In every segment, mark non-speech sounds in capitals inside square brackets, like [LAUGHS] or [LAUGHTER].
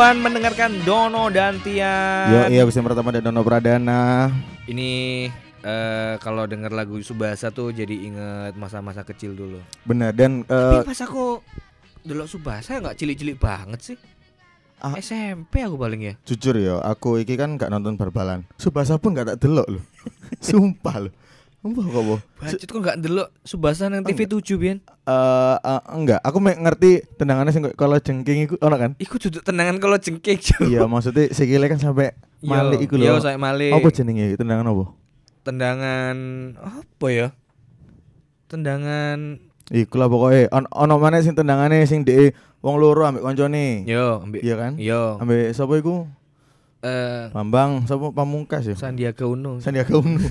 Mendoan mendengarkan Dono dan Tian. Yo iya episode pertama dari Dono Pradana. Ini eh kalau denger lagu Subasa tuh jadi inget masa-masa kecil dulu. Bener dan Tapi eh, pas aku dulu Subasa nggak cilik-cilik banget sih. Ah. SMP aku paling ya. jujur ya, aku iki kan gak nonton bal-balan. Subasa pun gak tak delok loh. [LAUGHS] Sumpah loh. Sumpah kok boh. Bacot kok nggak delok Subasa nang TV 7 Bian. Eh eh, enggak, aku mek ngerti tendangannya sing kalau jengking iku ono kan? Iku duduk tendangan kalau jengking iya, maksudnya sikile kan sampai malik iku lho. saya malik. Apa jenenge tendangan apa? Tendangan apa ya? Tendangan Iku lah pokoknya on, ono mana sing tendangane sing de wong loro ambek koncone. yo ambil Iya kan? yo Ambek sapa iku? Eh Bambang, sapa pamungkas ya? Sandiaga Uno. Sandiaga Uno. [LAUGHS]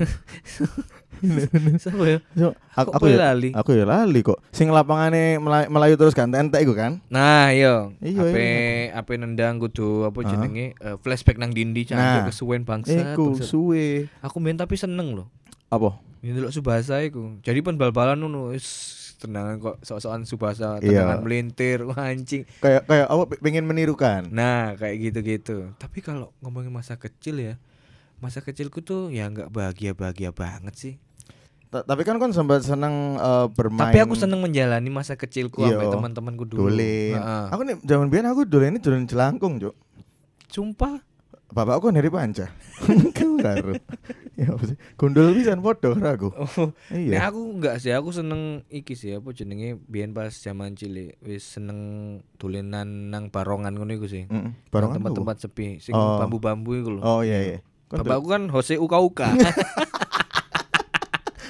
Siapa ya? So, aku, aku ya lali? Aku ya lali kok. Sing lapangane melayu, melayu terus kan entek iku kan? Nah, iya. Iya, Ape iya. ape nendang kudu apa jenenge eh, flashback nang dindi Nah. cancuk kesuwen bangsa. Iku suwe. Aku main tapi seneng loh. Apa? Ini delok Subasa iku. Jadi pen bal-balan ngono tendangan kok sok-sokan Subasa, Iya. tendangan melintir, wah anjing. Kayak kayak apa pe- pengen menirukan. Nah, kayak gitu-gitu. Tapi kalau ngomongin masa kecil ya, masa kecilku tuh ya nggak bahagia-bahagia banget sih. Ta- Tapi kan kan sempat seneng eh, bermain. Tapi aku seneng menjalani masa kecilku Iya. sampai teman-temanku dulu. Dolen. Heeh. Aku nih zaman biyen aku dolen ini dolen jelangkung, Cuk. Sumpah. Bapakku dari panca. [LAUGHS] Kamu karo. Ya apa sih? Gundul pisan karo aku. Oh, Iya. aku enggak sih, aku seneng iki sih apa jenenge biyen pas zaman cilik wis seneng dolenan nang barongan ngono iku sih. Nang Barongan tempat-tempat sepi, sing Oh. bambu-bambu iku lho. Oh iya iya. Kan Bapakku kan Jose Uka Uka.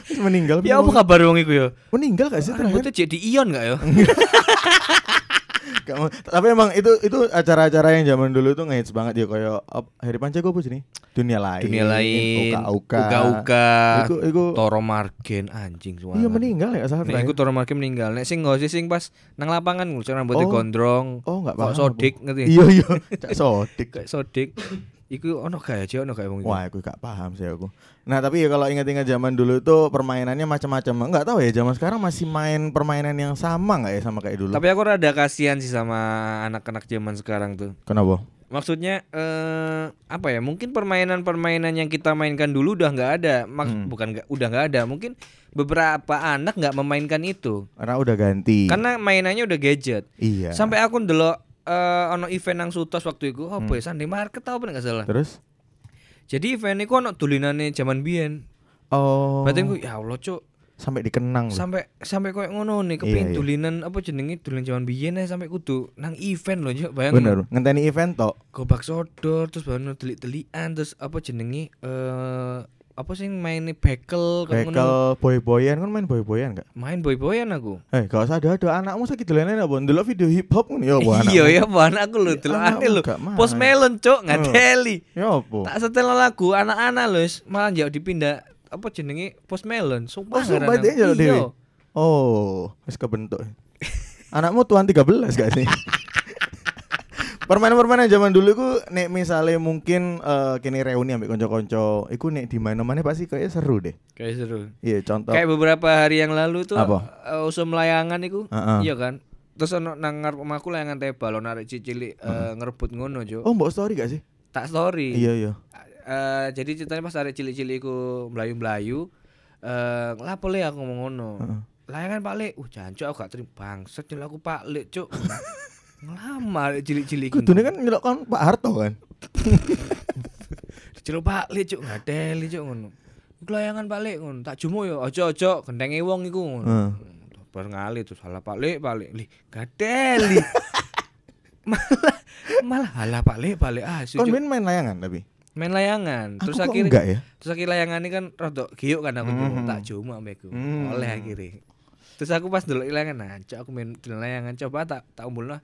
terus meninggal. ya apa kabar wong iku ya? Meninggal gak sih terakhir? Rambutnya jadi ion enggak ya? [LAUGHS] [LAUGHS] Gak mau- tapi emang itu itu acara-acara yang zaman dulu tuh ngehits banget ya kayak ap- Harry Panca gue apa sih Dunia lain. Dunia lain. Uka Uka. Uka Uka. Iku iku Toro Margen anjing suara. iya meninggal ya salah Nek iku Toro Margen meninggal. Nek sing Jose sing pas nang lapangan ngucap rambutnya Oh. gondrong. Oh enggak Kok sodik ngerti? Iya iya. Cak sodik. Sodik. Iku ono gak ya, ono gak wong iku? Wah, aku gak paham sih aku. Nah, tapi ya kalau ingat-ingat zaman dulu itu permainannya macam-macam. Enggak tahu ya zaman sekarang masih main permainan yang sama nggak ya sama kayak dulu? Tapi aku rada kasihan sih sama anak-anak zaman sekarang tuh. Kenapa? Maksudnya eh apa ya? Mungkin permainan-permainan yang kita mainkan dulu udah nggak ada. Mak- Hmm. Bukan nggak udah nggak ada. Mungkin beberapa anak nggak memainkan itu. Karena udah ganti. Karena mainannya udah gadget. iya. Sampai aku ndelok eh ono event nang Sutos waktu itu apa Hmm. ya Sunday Market tau apa nggak salah. Terus Jadi event itu ono tulinane zaman biyen. oh Batinku ya Allah cuk sampai dikenang sampai sampai koyo ngono nih Iya, kepengin iya. tulinan apa jenenge tulinan zaman biyen ae sampai kudu nang event loh cuk bayang Bener, ngenteni event tok. gobak sodor terus baru delik-delikan terus apa jenenge eh apa sih mainnya bekel kan ngono. Bekel boy-boyan kan main boy-boyan gak? main boy-boyan aku Eh, gak usah ada ada anakmu sakit dolene apa? Ndelok video hip hop ngono ya apa iya ya bu anakku lho delok Anakmu ane lho gak main. post melon cuk ngadeli Ya apa? tak setel lagu anak-anak wis, malah jauh dipindah apa jenenge post melon sumpah Oh, sumpah dia aku. njaluk Iya. Oh, wis kebentuk. Anakmu tuan 13 gak sih? [LAUGHS] Permainan-permainan zaman dulu iku nek misalnya mungkin eh kini reuni ambek konco-konco, iku nek di mana-mana pasti kayak seru deh. kayak seru Iya, contoh. kayak beberapa hari yang lalu tuh Apa? eh, usum layangan iku Heeh. iya kan terus ono nang ngarep omahku layangan tebal ono arek cicilik eh, ngerebut ngono jo Oh, mbok story gak sih? tak story Iya, iya. Eh, jadi ceritanya pas arek cilik-cilik iku melayu-melayu eh lapo le aku ngomong ngono Heeh. layangan Pak Lek uh jancuk aku gak terima bangsat nyeluk aku Pak Lek cuk [LAUGHS] ngelamar cilik-cilik iku. Kudune kan nyelok kan Pak Harto kan. Celuk Pak Lek cuk ngadeli cuk ngono iku layangan Pak Lek ngono tak jumo yo ojo-ojo gendenge wong iku ngono Heeh. bar ngali terus salah Pak Lek Pak Lek li gadeli [LAUGHS] malah malah halah Pak Lek Pak Lek ah sujuk main main layangan tapi. main layangan terus Aku kok akhirnya enggak ya? terus akhirnya layangan ini kan rada giuk kan aku dulu Mhm. tak cuma ambeku Hmm. oleh akhirnya terus aku pas dulu layangan nah aku main layangan coba tak tak umbulno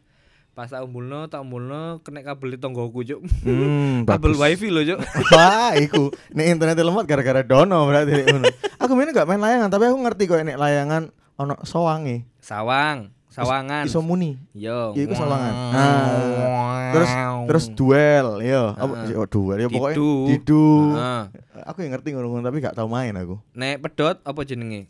pas tak umbulno tak umbulno kena kabel di tonggoku cuk Hmm, [LAUGHS] kabel wifi loh cuk [LAUGHS] Wah, iku nek internet lemot gara-gara dono berarti. Aku main gak main layangan, tapi aku ngerti kok nek layangan ono sowange. sawang sawangan Iso muni. yo Iya, iku sawangan. Nah, terus terus duel, yo. Apa Heeh. oh, duel ya pokoknya Didu. didu. Heeh. Aku yang ngerti ngono tapi gak tau main aku. nek pedot apa jenenge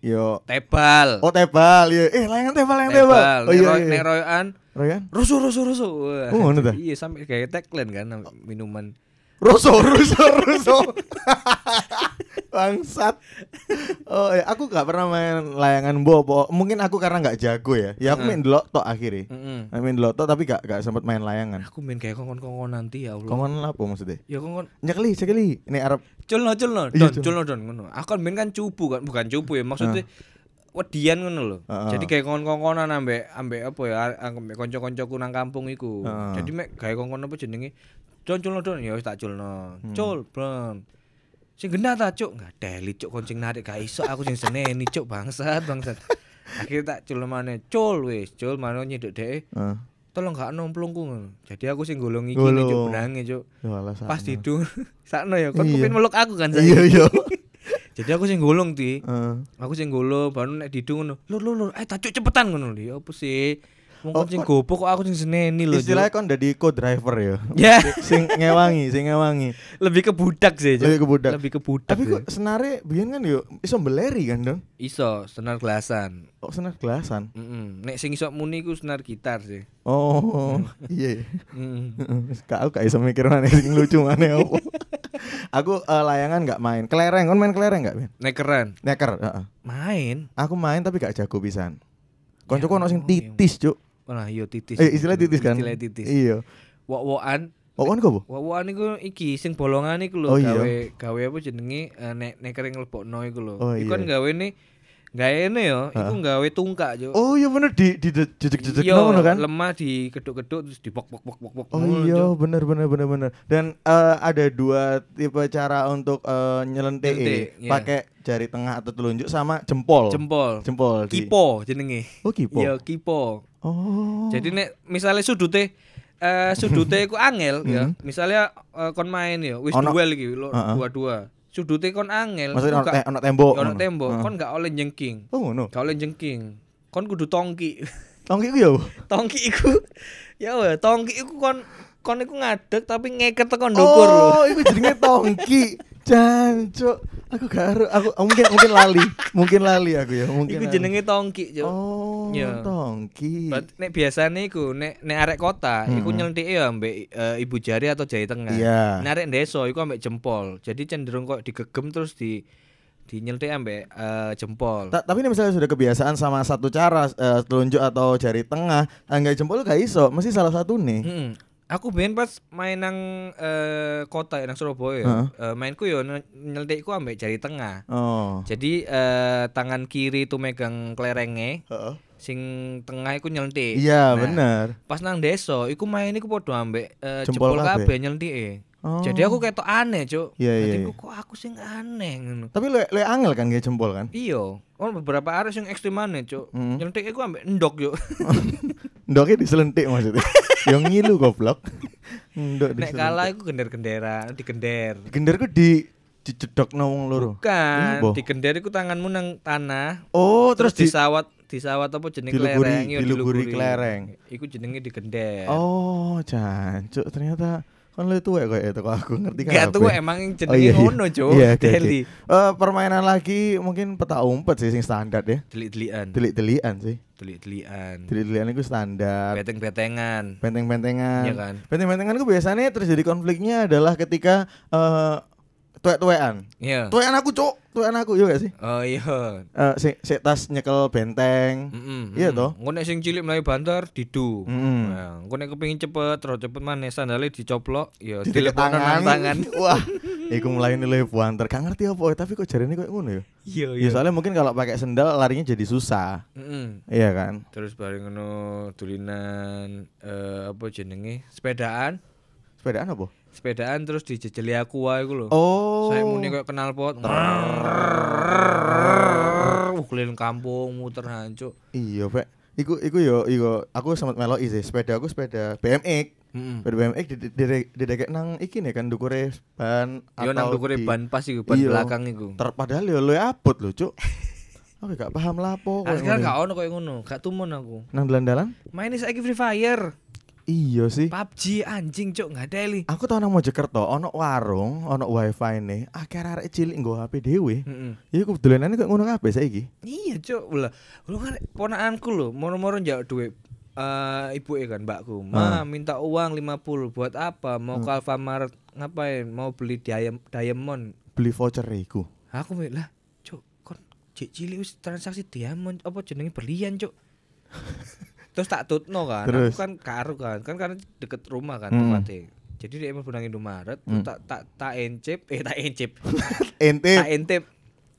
Yo. tebal Oh, tebal, iya. Eh, layangan tebal, layangan tebal. tebal Oh iya. roy- iya. nek royokan Royan? Rusuh rusuh rusuh. Wah, Oh, ngono ta? Iya sampai kayak tagline kan minuman. Russo, Russo, Russo. [LAUGHS] Bangsat. Oh ya, aku gak pernah main layangan bobo. Mungkin aku karena nggak jago ya. Ya aku main delok tok akhirnya. Heeh. Main delok tok tapi gak gak sempet main layangan. Aku main kayak kongkon-kongkon nanti ya Allah. Kongon apa maksudnya? Ya kongkon Nyekeli, cekeli. Ini Arab. culno culno Iya, don culno. don ngono. Aku kan main kan cupu kan, bukan cupu ya maksudnya wedian ngono lho. Heeh. Jadi kayak kongkon-kongkonan ambek ambek apa ya ambek kanca-kancaku nang kampung iku. Heeh. Jadi mek gawe kongkon apa jenenge? Don culno don ya wis tak culno. Hmm. Cul, bron. Sing genah ta, Cuk? Enggak deli, Cuk, koncing narik gak iso aku sing seneni, Cuk, bangsat, bangsat. Akhirnya tak culno maneh. Cul wis, cul maneh nyedek dhek. Heeh. Tolong gak nomplungku ngono. Jadi aku sing golong iki Cuk, benange, Cuk. Ya Pas tidur [LAUGHS] sakno ya, kon Iya. kepin meluk aku kan Iya, iya. [LAUGHS] Jadi aku sing golong ti. Heeh. Aku sing golong baru nek didung ngono. Lur lur lur, eh tak Cuk, cepetan ngono lho. Ya apa sih? Wong Oh, sing gopo kok aku sing seneni lho. Istilahnya kon dadi co-driver ya. Ya, [LAUGHS] sing ngewangi, sing ngewangi. lebih ke budak sih. Lebih ke budak. Lebih ke budak. Tapi sih. kok senare biyen kan yo iso beleri kan, Dong? iso senar gelasan. Kok senar gelasan? Mm Nek sing iso muni ku senar gitar sih. Oh, iya. Mm. Kak aku gak iso mikir mana sing lucu mana [LAUGHS] apa. Aku eh, layangan gak main. Kelereng, kon main kelereng gak, Ben? Nek keren. Neker, heeh. Main. Aku main tapi gak jago pisan. Koncoku ono sing ya titis, Cuk. Nah, iya titis. Eh, istilah titis kan? Istilah titis. Iya. Wok-wokan kon kok, Bu? Wawan iku iki sing bolongan iku lho Oh, iya. gawe gawe apa jenenge eh, nek nek kering lebokno iku lho. Oh, Iku kan iya. Gawe ne yo, iku gawe tungkak yo. Oh, iya bener di di jejek-jejek Iya, ngono kan? lemah di keduk-keduk terus dipok pok pok pok pok. Oh ngono, iya bener bener bener bener dan eh, ada dua tipe cara untuk eh, nyelentik Nyelentik, iya. pakai jari tengah atau telunjuk sama jempol Jempol. jempol di- Kipo jenenge. oh kipo Iya, kipo. oh Jadi nek misalnya sudute eh sudute [LAUGHS] iku angel ya. Hmm. Misalnya eh, kon main ya, wis duel iki lho, dua-dua. Sudute kon angel. maksudnya iku ono, te- ono tembok ono ngono. tembok, Heeh. kon gak oleh jengking. oh ngono Gak oleh jengking. Kon kudu tongki. tongki ku ya tongki iku ya weh tongki iku kon kon iku ngadeg tapi ngeket tekan ndukur lho oh itu jenenge tongki jancuk aku gak aru aku mungkin mungkin lali mungkin lali aku ya mungkin iku jenenge tongki yo oh Iya. tongki Berarti nek biasane iku nek nek arek kota iku nyelentike ya ambek eh, ibu jari atau jari tengah Iya. nek arek desa iku ambek jempol jadi cenderung kok digegem terus di di nyeltik ambek eh, jempol Ta- tapi ini misalnya sudah kebiasaan sama satu cara eh, telunjuk atau jari tengah, enggak jempol gak iso, mesti salah satu nih. Mm-mm. Aku ben pas main nang eh, kota ya, nang Surabaya. Heeh. eh, mainku yo nyeltikku ambek jari tengah. Oh. Jadi eh, tangan kiri itu megang kelerenge, Heeh. sing tengah iku nyelentik. Iya, Nah, bener. Pas nang desa iku main iku padha ambek eh, Jempol jempol kabeh. Oh. Jadi aku ketok aneh, Cuk. Iya, iya, Jadi iya. kok aku sing aneh ngono. Tapi lu lu angel kan gak jempol kan? Iya, oh beberapa arek sing ekstrim aneh, Cuk. Hmm. Nyelentik iku ambek endok, Cuk. [LAUGHS] Ndoknya diselentik maksudnya. [LAUGHS] Yang ngilu goblok. Ndok Nek kalah iku gender-genderan, digender. genderku di dicedok wong loro. Bukan, Boh. digender iku tanganmu nang tanah, Oh, terus, terus, di disawat disawat apa diluguri- kelereng, iya, diluguri kelereng. Iku jenenge digender. Oh, jancuk ternyata kan lu tuwek kok itu kok aku ngerti kan. Gak tuh emang yang jenenge iya, iya. ngono, Cuk. Iya, oke. Deli. Eh, permainan lagi mungkin peta umpet sih sing standar ya. Delik-delikan. Delik-delikan sih. Delik-delikan. Delik-delikan itu standar. Beteng-betengan. Benteng-bentengan. Iya kan? Benteng-bentengan itu biasanya terjadi konfliknya adalah ketika eh tuwek-tuwekan. Iya. Tuwekan aku, Cuk. Tuwekan aku, iya gak sih? Oh iya. Eh si, si tas nyekel benteng. Mm-mm, Iya mm. toh? Engko nek sing cilik mlayu banter didu. Mm-mm. Nah, engko nek kepengin cepet terus cepet maneh sandale dicoplok ya dilepokno nang tangan. [LAUGHS] Wah, iku mulai nilai buanter. Gak ngerti apa, tapi kok jarene kok ngono ya? Iya Ya soalnya mungkin kalau pakai sendal larinya jadi susah. Mm-mm. Iya kan? Terus bareng ngono dulinan eh apa jenenge? Sepedaan. Sepedaan apa? Sepedaan terus dijejeli aku wae iku lho. Oh. Saya muni kayak kenal pot. Uh, keliling kampung muter hancur. Iya, Pak. Iku iku yo iku aku sempat meloi sih. Sepeda aku sepeda BMX. Heeh. Sepeda BMX di di di didekek nang iki nih kan dukure ban Yo nang atau dukure ban pas iku, ban Iya. belakang iku. Ter padahal yo lu abot lho, Cuk. [LAUGHS] Aku gak paham lapo Ah, kok sekarang ngono. gak ono koyo ngono, gak tumun aku. Nang dalan-dalan? Main saiki Free Fire, Iya sih. PUBG anjing cuk nggak ada li. Aku tau nang Mojokerto ono warung, ono wifi nih. Akhir arek cilik nggo HP dhewe. Heeh. Ya aku dolanane kok ngono kabeh saiki. Iya cuk, lah. Lu kan ponakanku lho, moro-moro njak duit eh ibu kan mbakku, Ah. "Ma, minta uang 50 buat apa? Mau ke Alfamart ngapain? Mau beli diam- diamond." Beli voucher iku. Aku "Lah, Cuk, kon cilik transaksi diamond apa jenenge berlian, Cuk?" [LAUGHS] Terus tak tutno kan. Terus? Aku kan karo kan. Kan karena deket rumah kan Hmm. tempatnya. Jadi dia mau benang Indomaret, Hmm. tak tak tak encip, eh tak encip. [LAUGHS] Ente tak intip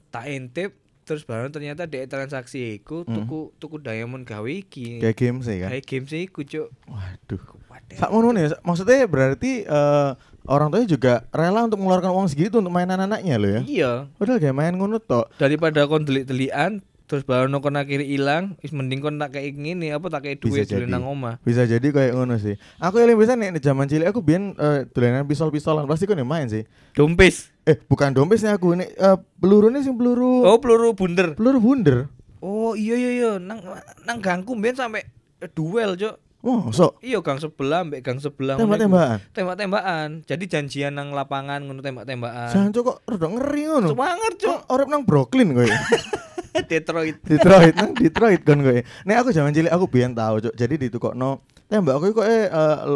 tak intip terus baru ternyata dek transaksi iku Hmm. tuku tuku diamond gawe iki kayak game sih kan. gawe game sih iku cuk Waduh. Sak ngono nih, maksudnya berarti eh, orang tuanya juga rela untuk mengeluarkan uang segitu untuk mainan anaknya lo ya. iya Padahal kayak main ngono tok. daripada kon delik-delikan terus baru kon akhirnya hilang wis mending kon tak kayak gini apa tak kayak duit jadi. nang omah Bisa jadi kayak ngono sih. Aku yang bisa nih zaman cilik aku biyen eh, dolanan pistol-pistolan pasti kan main sih. dompis Eh, bukan dompet sih aku nih eh, pelurunya sing peluru oh peluru bunder peluru bunder. oh iya iya iya nang nang gangku ben sampai duel cuk Oh, sok iya gang sebelah mbek gang sebelah tembak-tembakan. tembak-tembakan jadi janjian nang lapangan ngono tembak-tembakan Jangan kok rada ngeri ngono. semangat cuk Cok, orep nang Brooklyn kowe. [LAUGHS] [LAUGHS] Detroit Detroit nang Detroit kan kowe. Nek aku zaman cilik aku biyen tahu, Cuk. Jadi ditukokno tembak aku kok eh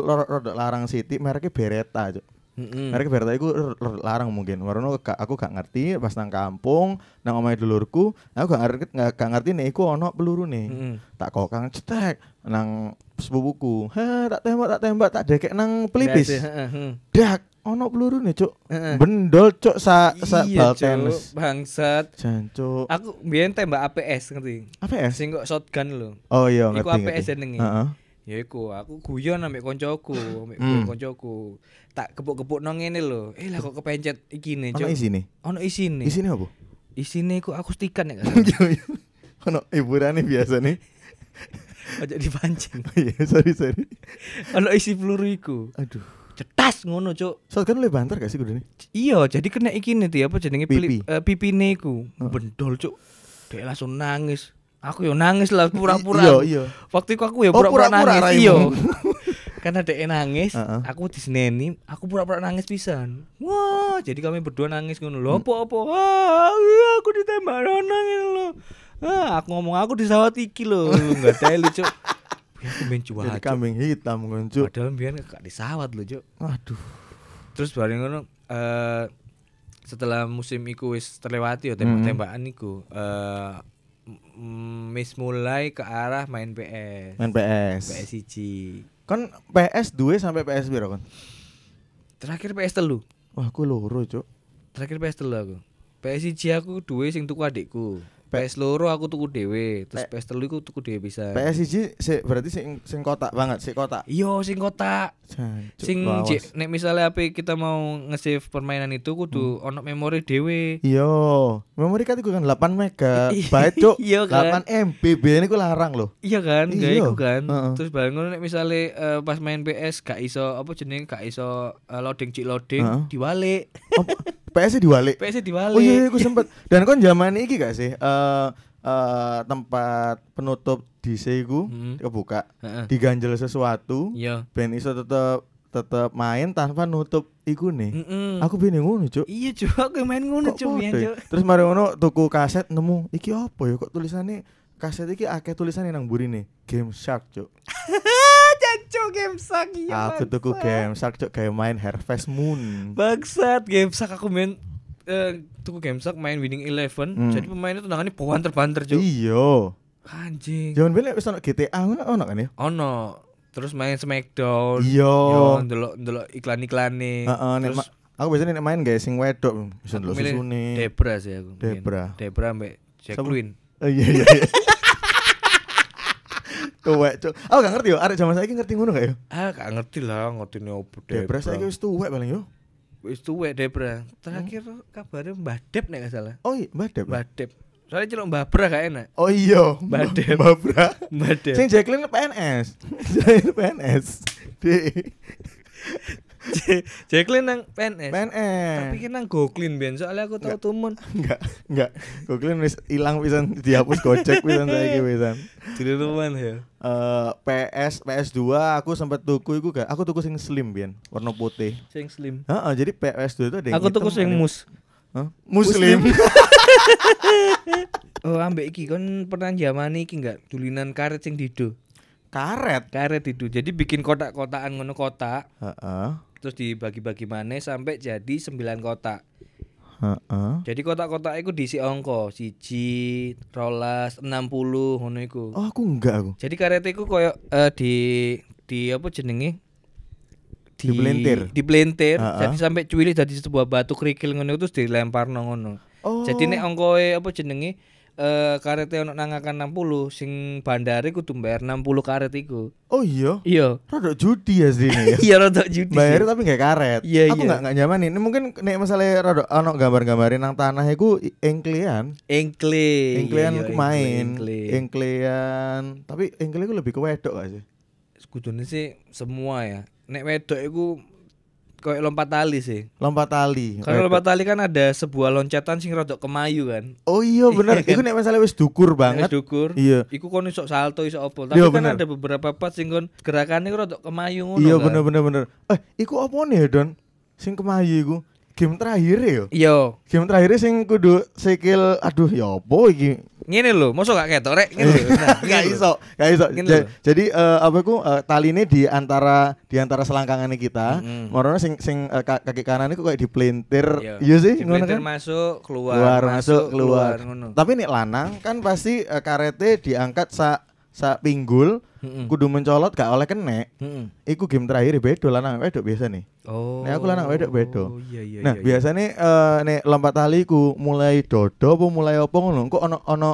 rada larang City mereknya Beretta, Cuk. Mm-mm. Mereka Beretta iku r- r- larang mungkin. Warono gak aku gak ngerti pas nang kampung, nang omahe dulurku, aku gak ngerti gak, gak ngerti nek iku ono peluru nih. Mm-mm. Tak kokang cetek nang sepupuku. Ha, tak tembak, tak tembak, tak dekek nang pelipis. Dak, ono peluru nih, Cuk. Heeh. Bendol, Cuk, sa sa Iya, bal tenis. bangsat. Jancuk. Aku biyen tembak APS ngerti. Ya? Sing kok shotgun lho. Oh iya, Iku ngerti. APS ngerti. jenenge. Heeh. Ya iku, aku guyon ambek koncoku, ambek Hmm. koncoku. Tak kepuk-kepuk nang ngene lho. Eh lah kok kepencet iki nih, Ono Cuk. isi nih. Ono isine. Isine apa? Isine iku akustikan ya kan. Ono hiburannya biasa nih. [LAUGHS] Aja dipancing. [LAUGHS] Oh iya, sorry sorry. Ono isi peluru iku. Aduh. Cetas ngono, Cuk. Shotgun lebih banter gak sih nih? Iya, jadi kena iki nih apa jenenge Pipi. pili- eh, pipine iku. Bendol, Cuk. Dia langsung nangis. Aku yo nangis lah pura-pura. Iya, iya. Waktu itu aku ya Oh, pura-pura pura-pura nangis. Iya. [LAUGHS] Karena dia nangis, Heeh. aku diseneni, aku pura-pura nangis pisan. Wah, jadi kami berdua nangis ngono Hmm. lho. Apa-apa? Wah, iya, aku ditembak nangis lho. Ah, aku ngomong aku disawat iki lho. Enggak teli, Cuk. Ya, aku ben Jadi cuaca. kambing hitam kuncu. Padahal biyen gak disawat lho, Cuk. Aduh. Terus bareng ngono eh setelah musim iku wis terlewati ya tembak-tembakan iku eh mm, wis mulai ke arah main PS. Main PS. PS siji. Kan PS 2 sampai PS berapa kan? Terakhir PS telu. Wah, aku loro, Cuk. Terakhir PS telu aku. PS siji aku duwe sing tuku adikku. PS loro aku tuku dhewe, terus PS telu iku tuku dhewe bisa. PS 1 sih berarti sing sing kotak banget, sing kotak. Iya sing kotak. Sing jek, nek misalnya apa kita mau nge-save permainan itu kudu Hmm. ono memori dhewe. Iya, memori card iku kan 8 mega byte, Cuk. Iya kan? 8 MB, biyen iku larang loh. Iya kan, gak Iya. iku kan. Heeh. Terus bareng ngono nek misale eh, pas main PS gak iso apa jenenge gak iso eh, loading cik loading Heeh. diwalik. [LAUGHS] PS diwalik? PS diwalik. Oh iya, iya, aku sempet. Dan kon zaman iki gak sih? Eh eh, tempat penutup DC iku Hmm. kebuka, Heeh. diganjel sesuatu, Iya. ben iso tetep tetep main tanpa nutup iku nih. Mm-mm. Aku bingung ngono, Cuk. Iya cuy, aku main ngono biyen, ya? Cuk. Terus mari ngono tuku kaset nemu iki apa ya kok tulisannya kaset iki akeh tulisannya nang burine Game Shark, Cuk. [LAUGHS] Jancuk game sak iya. Aku tuku Game Shark, Cuk, kayak main Harvest Moon. Bangsat game sak aku main eh tuku game sak main Winning Eleven. Hmm. Jadi pemainnya tendangannya banter-banter cuy. Iya. Anjing. Jangan bilang wis ono GTA ngono ono kan ya? Ono. Terus main Smackdown. Iya. Yo, ndelok ndelok iklan-iklane. Heeh, nek Terus ma- aku biasanya nek main guys sing wedok bisa ndelok milih susune. Debra sih aku. Debra. Debra mbak Sama- Jacqueline. Oh iya iya. [LAUGHS] Tuwek, Cuk. Aku gak ngerti yo, arek zaman saiki ngerti ngono gak yo? Ah, gak ngerti lah, ngerti nih opo Debra saiki wis tuwek paling yo. Wis tuwek Debra. Terakhir kabarnya Mbah Dep nek gak salah. Oh iya, Mbak Deb. Mbah Dep. Soalnya celok Mbah Bra gak enak. Oh iya, Mbak Deb. Mbak Bra. Mbah Dep. Sing Jacqueline PNS. [LAUGHS] Jacqueline PNS. [LAUGHS] Jacqueline nang PNS. PNS. Tapi kan nang Goklin biyen soalnya aku tau tumun. Enggak, enggak. Jacqueline wis ilang pisan dihapus Gojek pisan saiki pisan. Dirutuman ya. Eh PS PS2 aku sempat tuku iku gak? Aku tuku sing slim biyen, warna putih. Sing slim. Heeh, jadi PS2 itu ada yang Aku tuku sing mus. Hah? Muslim. [LAUGHS] [LAUGHS] Oh, ambek iki kon pernah zaman iki enggak? Dulinan karet sing dido. Karet. Karet itu. Jadi bikin kotak-kotakan ngono kotak, Heeh. Terus dibagi-bagi maneh sampai jadi 9 kotak. Heeh. Jadi kotak-kotak itu diisi angka siji, rolas, 60 ngono iku. Oh, aku enggak aku. Jadi karet iku koyo eh, di di apa jenenge? Dibelentir? Dibelentir. Ha-ha. Jadi sampai cuwili dadi sebuah batu kerikil ngono terus dilemparno ngono. Oh. Jadi nek angkoe apa jenenge? Eh karete ono nang angka 60 sing bandare kudu bayar 60 karet iku. Oh iya. Iya. Rada judi ya sini ya. [LAUGHS] Iya rada judi. Bayar tapi nggak karet. Iya, Aku iya. nggak nggak nyaman ini. Mungkin nek misalnya rada ono gambar-gambarin nang tanah iku engklean. Engkle. Engklean Iya, aku iya, main. engkle. Engklean. Tapi engkle iku lebih ke wedok gak sih? Kudune sih semua ya. Nek wedok iku koyo lompat tali sih. Lompat tali. Karena lompat tali kan ada sebuah loncatan sing rodok kemayu kan. Oh iya bener. [LAUGHS] iku nek misalnya wis dukur banget. Nek dukur. Iya. Iku kon iso salto iso opo. Tapi Iya, kan bener. ada beberapa part sing kon gerakannya rodok kemayu ngono Iya kan. bener bener bener. Eh, iku apa nih Don? Sing kemayu iku. Game terakhir ya? Iya. Game terakhir sing kudu sikil aduh ya apa iki? Ngene lho, mosok gak ketok rek ngene lho. [LAUGHS] Gak iso, gak iso. Ja-. Jadi eh, apa ku tali ini di antara di antara selangkangannya kita, Mm-mm. morono sing sing ka- kaki kanan itu kayak dipelintir. Iya. Iya sih, ngono kan? masuk, keluar, Keluar, masuk, keluar. ngono. Tapi nih lanang kan pasti eh, karete diangkat sa sa pinggul, Heeh. kudu mencolot gak oleh kene. Heeh. Iku game terakhir bedo lanang wedok biasa nih. Oh. Nek aku lanang wedok bedo. Oh iya iya nah, iya. biasanya eh nek lompat tali ku mulai dodo apa mulai apa ngono? Kok ono ono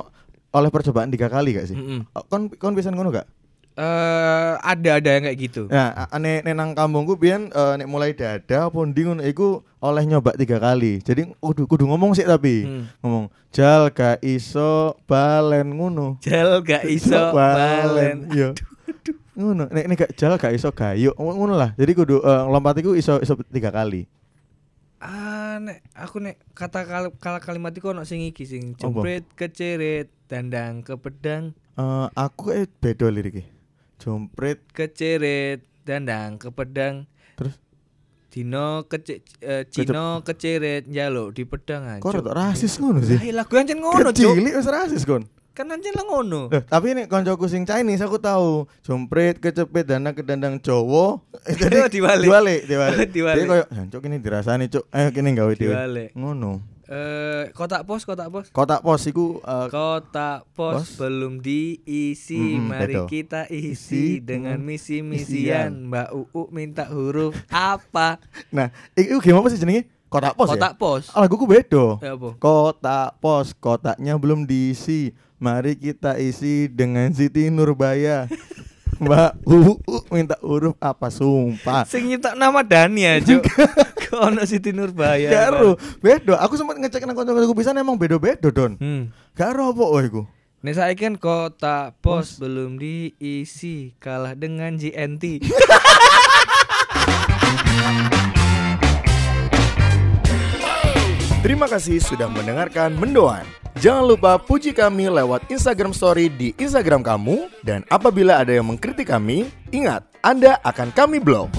oleh percobaan tiga kali gak sih? Oh, Kon kon bisa ngono gak? Eh ada ada yang kayak gitu. Nah, a- nek nek nang kampungku biyen eh, nek mulai dada apa ndi ngono iku oleh nyoba tiga kali. Jadi kudu kudu ngomong sih tapi Hmm. ngomong jal gak iso balen ngono. Jel [LAUGHS] gak iso balen. Iya. Ngono, nek nek gak jal gak iso gayo ngono lah. Jadi kudu eh, lompat iku iso iso tiga kali. Ah, nek aku nek kata kal kala kalimat iku ono sing iki sing jempret keceret dandang ke pedang Eh, aku eh beda liriknya. Jompret keceret dandang ke pedang terus Dino kece eh, Cino keceret njaluk di pedang kok aja. rada rasis ngono sih. Lah iya, lagu ancen ngono, Cuk. Kecilik wis rasis kon. Kan ancen lah ngono. Loh, tapi ini koncoku sing Chinese aku tahu. Jompret kecepet dana ke dandang Jawa. [LAUGHS] Eh, Oh, dibalik. Dibalik, dibalik. [LAUGHS] Dibalik. Jadi koyo jancuk ini dirasani, Cuk. Ayo kene gawe dhewe. Ngono. Eh kotak pos, kotak pos. Kotak pos iku eh, Kotak pos, Pos? belum diisi, Mm-mm, mari betul. kita Isi, isi dengan misi-misian. Mbak UU minta huruf apa? nah, iku game apa sih jenenge? Kotak pos kotak ya? pos. Ah, laguku beda. Ya apa? Kotak pos, kotaknya belum diisi. Mari kita isi dengan Siti Nurbaya. [LAUGHS] Mbak UU minta huruf apa sumpah. Sing nyetak nama Dani aja. Kok ono Siti Nurbaya. Garo, beda. Aku sempat ngecek nang kanca-kancaku bisa emang beda-beda, Don. Hmm. Garo apa oh iku? Nek saiki kan kotak pos belum diisi, kalah dengan JNT. [LAUGHS] Terima kasih sudah mendengarkan Mendoan. Jangan lupa puji kami lewat Instagram Story di Instagram kamu dan apabila ada yang mengkritik kami, ingat Anda akan kami blok.